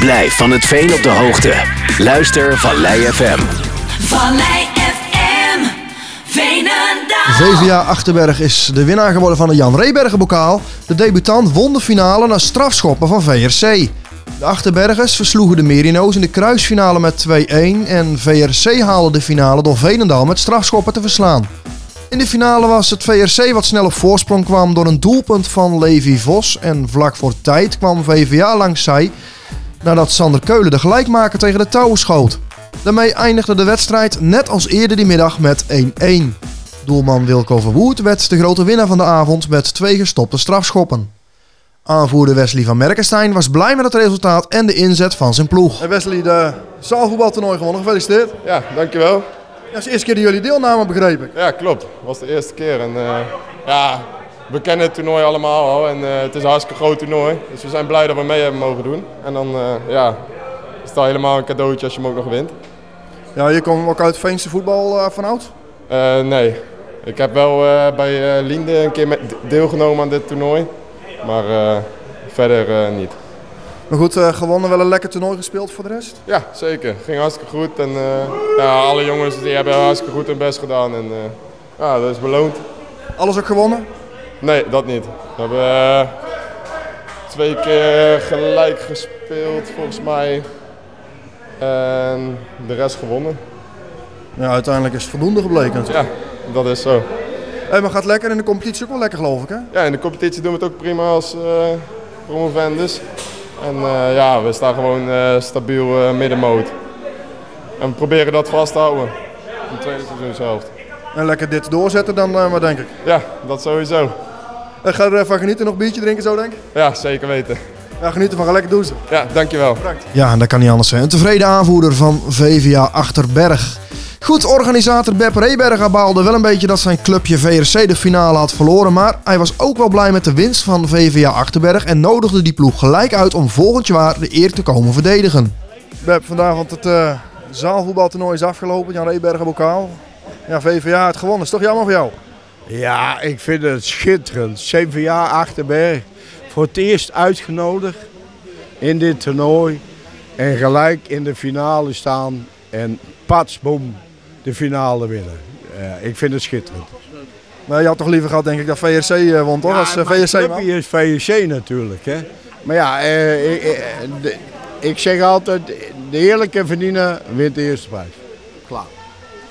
Blijf van het veen op de hoogte. Luister Vallei FM. Vallei FM. Veenendaal. VVA Achterberg is de winnaar geworden van de Jan Rebergen bokaal. De debutant won de finale na strafschoppen van VRC. De Achterbergers versloegen de Merino's in de kruisfinale met 2-1 en VRC haalde de finale door Veenendaal met strafschoppen te verslaan. In de finale was het VRC wat snel op voorsprong kwam door een doelpunt van Levi Vos en vlak voor tijd kwam VVA langs zij nadat Sander Keulen de gelijkmaker tegen de touwen schoot. Daarmee eindigde de wedstrijd net als eerder die middag met 1-1. Doelman Wilco Verwoerd werd de grote winnaar van de avond met twee gestopte strafschoppen. Aanvoerder Wesley van Merkenstein was blij met het resultaat en de inzet van zijn ploeg. Wesley, de zaalvoetbaltoernooi gewonnen. Gefeliciteerd. Ja, dankjewel. Het is de eerste keer dat jullie deelnamen, begreep ik. Ja, klopt. Het was de eerste keer. En, eh, ja, we kennen het toernooi allemaal al en eh, het is een hartstikke groot toernooi. Dus we zijn blij dat we mee hebben mogen doen. En dan uh, ja, is het al helemaal een cadeautje als je hem ook nog wint. Ja, je komt ook uit Veense voetbal uh, van oud? nee, ik heb wel bij Linde een keer deelgenomen aan dit toernooi. Maar verder niet. Maar goed, gewonnen, wel een lekker toernooi gespeeld voor de rest? Ja, zeker. Ging hartstikke goed. En ja, alle jongens die hebben hartstikke goed hun best gedaan. En ja, dat is beloond. Alles ook gewonnen? Nee, dat niet. We hebben twee keer gelijk gespeeld volgens mij. En de rest gewonnen. Ja, uiteindelijk is het voldoende gebleken. Ja, dat is zo. Hey, maar gaat lekker in de competitie ook wel lekker geloof ik hè? Ja, in de competitie doen we het ook prima als promovendus. En uh, ja, we staan gewoon uh, stabiel uh, middenmoot. En we proberen dat vast te houden in de tweede seizoenshelft. En lekker dit doorzetten dan maar denk ik. Ja, dat sowieso. En ga er even genieten, nog een biertje drinken zo denk ik? Ja, zeker weten. Ja, genieten van, ga lekker douchen. Ja, dankjewel. Bedankt. Ja, dat kan niet anders zijn. Een tevreden aanvoerder van VVA Achterberg. Goed, organisator Beb Reberga baalde wel een beetje dat zijn clubje VRC de finale had verloren. Maar hij was ook wel blij met de winst van VVA Achterberg en nodigde die ploeg gelijk uit om volgend jaar de eer te komen verdedigen. Beb, vandaag want het uh, zaalvoetbaltoernooi is afgelopen. Jan Reberga bokaal. Ja, VVA het gewonnen. Is toch jammer voor jou? Ja, ik vind het schitterend. CVA Achterberg voor het eerst uitgenodigd in dit toernooi. En gelijk in de finale staan. En pats, boom, de finale winnen. Uh, ik vind het schitterend. Maar je had toch liever gehad, denk ik, dat VSC uh, won, toch? Ja, Als uh, VSC is VSC natuurlijk. Hè. Maar ja, ik, de, ik zeg altijd, de eerlijke verdiener wint de eerste prijs. Klaar.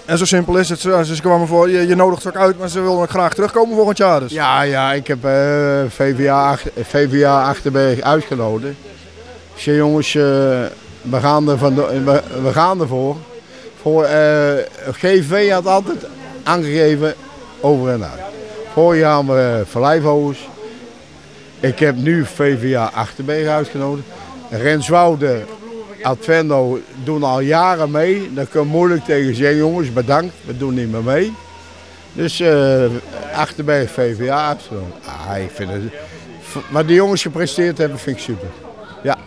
En zo simpel is het. Ze kwamen voor, je, je nodigt ook uit, maar ze willen graag terugkomen volgend jaar dus. Ja, ja ik heb VVA, VVA Achterberg uitgenodigd. Ik jongens, we, gaan er van we, gaan ervoor. Voor, uh, GV had altijd aangegeven over en uit. Vorig jaar hebben we Verlijfhoogers. Ik heb nu VVA Achterberg uitgenodigd. Renswoude, Advendo doen al jaren mee. Dan kun je moeilijk tegen zeggen, jongens bedankt, we doen niet meer mee. Dus uh, Achterberg VVA uitgenodigd. Ah, ik vind het, wat die jongens gepresteerd hebben, vind ik super. Ja.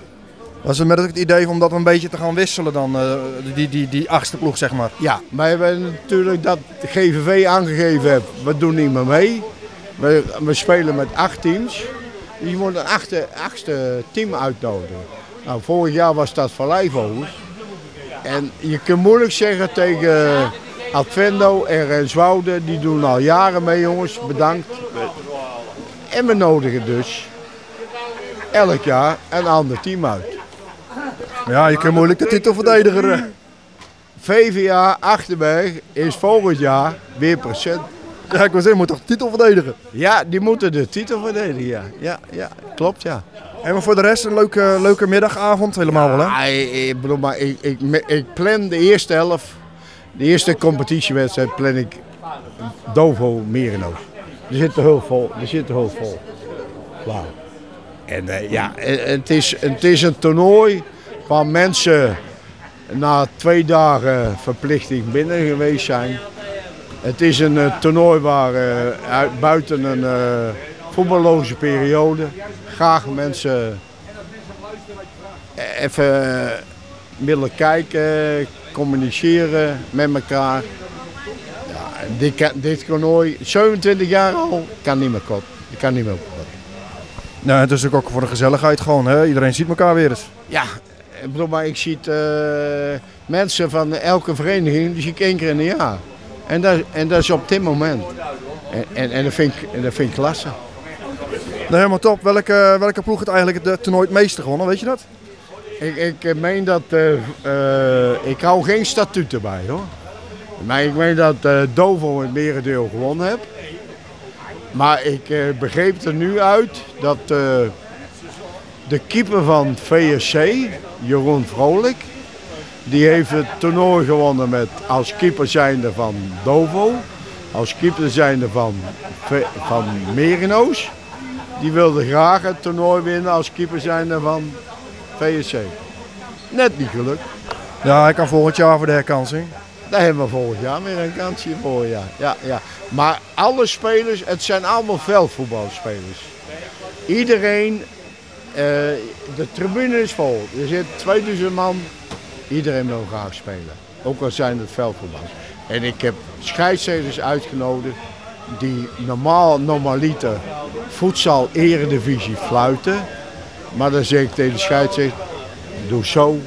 Was het met het idee om dat een beetje te gaan wisselen dan, uh, die, die, die achtste ploeg zeg maar? Ja, maar we hebben natuurlijk dat de GVV aangegeven heeft, we doen niet meer mee. We, we spelen met acht teams. Dus je moet een achtste, achtste team uitnodigen. Nou, vorig jaar was dat Valleivogels. En je kunt moeilijk zeggen tegen Advendo en Renswoude, die doen al jaren mee jongens, bedankt. En we nodigen dus elk jaar een ander team uit. Ja, je kunt moeilijk de titelverdediger. VVA Achterberg is volgend jaar weer procent. Ja, ik was zeggen, moet toch de titel verdedigen? Ja, die moeten de titel verdedigen, ja. Ja, ja klopt, ja. En voor de rest een leuke, leuke middagavond, helemaal wel hè? Ik, bedoel, maar ik, ik, ik plan de eerste helft, de eerste competitiewedstrijd plan ik Dovo Mereno's. Er zit de hulp vol, er zit de hulp vol. Klaar. En uh, ja, het is, het is een toernooi waar mensen na twee dagen verplichting binnen geweest zijn. Het is een uh, toernooi waar uit, buiten een voetballoze periode graag mensen even willen kijken, communiceren met elkaar. Ja, dit, dit toernooi, 27 jaar al, kan niet meer kort. Ik kan niet meer kort. Nou, het is ook voor de gezelligheid gewoon, hè? Iedereen ziet elkaar weer eens. Ja, ik bedoel, maar ik zie het, eh, mensen van elke vereniging, die zie ik één keer in een jaar. En dat, en dat is op dit moment. En, en, en dat, vind ik, en dat vind ik klasse. Nou, helemaal top. Welke, welke ploeg het eigenlijk het toernooi het meeste gewonnen, weet je dat? Ik, ik eh, meen dat, eh, eh, ik hou geen statuut erbij hoor. Maar ik meen dat eh Dovo het merendeel gewonnen heeft. Maar ik begreep er nu uit dat de keeper van VSC, Jeroen Vrolijk, die heeft het toernooi gewonnen met als keeper zijnde van Dovo, als keeper zijnde van, van Merino's. Die wilde graag het toernooi winnen als keeper zijnde van VSC. Net niet gelukt. Ja, hij kan volgend jaar voor de herkansing. Daar hebben we volgend jaar weer een kansje voor, ja. ja, ja. Maar alle spelers, het zijn allemaal veldvoetbalspelers. Iedereen, eh, de tribune is vol. Er zit 2000 man, iedereen wil graag spelen. Ook al zijn het veldvoetballers. En ik heb scheidsrechters uitgenodigd die normaal, normaliter voedsel eredivisie fluiten. Maar dan zeg ik tegen de scheidsrechter, doe zo,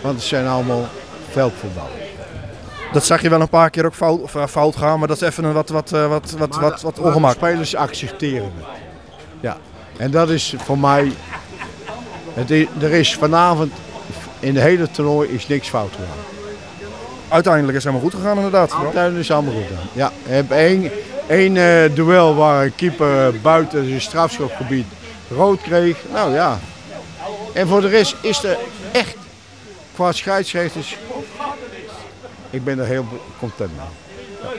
want het zijn allemaal veldvoetballers. Dat zag je wel een paar keer ook fout, of, eh, fout gaan, maar dat is even een wat, wat, eh, wat, wat, wat, ongemak. spelers accepteren het. Ja. En dat is voor mij. Het is, er is vanavond in de hele toernooi is niks fout gegaan. Uiteindelijk is het helemaal goed gegaan inderdaad. Uiteindelijk is allemaal goed gedaan. Ja, ik heb één, één eh, duel waar een keeper buiten zijn strafschopgebied rood kreeg. Nou ja. En voor de rest is er echt qua scheidsrechters. Ik ben er heel content mee.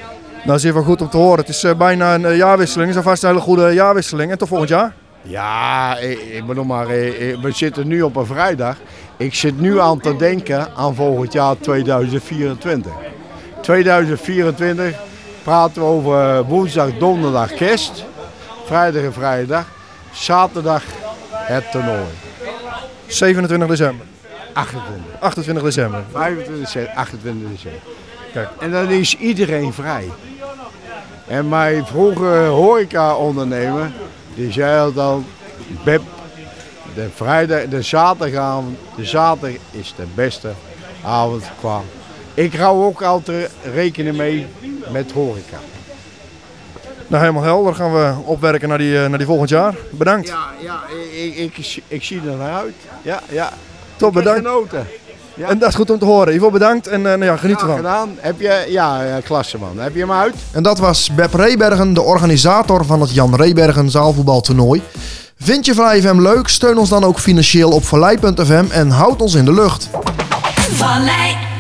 Nou, is geval goed om te horen. Het is eh, bijna een eh, jaarwisseling. Het is alvast een hele goede jaarwisseling. En tot volgend jaar. Ja, ik, ik bedoel maar, we zitten nu op een vrijdag. Ik zit nu aan te denken aan volgend jaar 2024. 2024 praten we over woensdag, donderdag kerst, vrijdag en vrijdag, zaterdag het toernooi. 27 december. 28, 28 december. 25 december, 28 december. Kijk. En dan is iedereen vrij. En mijn vroege horeca-ondernemer, die zei al dan, Beb, de vrijdag, de zaterdagavond, de zaterdag is de beste avond qua. Ik hou ook altijd rekening mee met horeca. Nou, helemaal helder. Gaan we opwerken naar die, eh, naar die volgend jaar. Bedankt. Ja, ja ik, ik, zie er naar uit. Ja, ja. Top, Ik heb bedankt. genoten. Ja. En dat is goed om te horen. Ivo, bedankt. En eh, nou ja, geniet ervan. gedaan. Heb je, ja, ja, klasse man. Heb je hem uit? En dat was Beb Rebergen, de organisator van het Jan Rebergen zaalvoetbaltoernooi. Vind je Vallei FM leuk? Steun ons dan ook financieel op vallei.fm en houd ons in de lucht. Vallei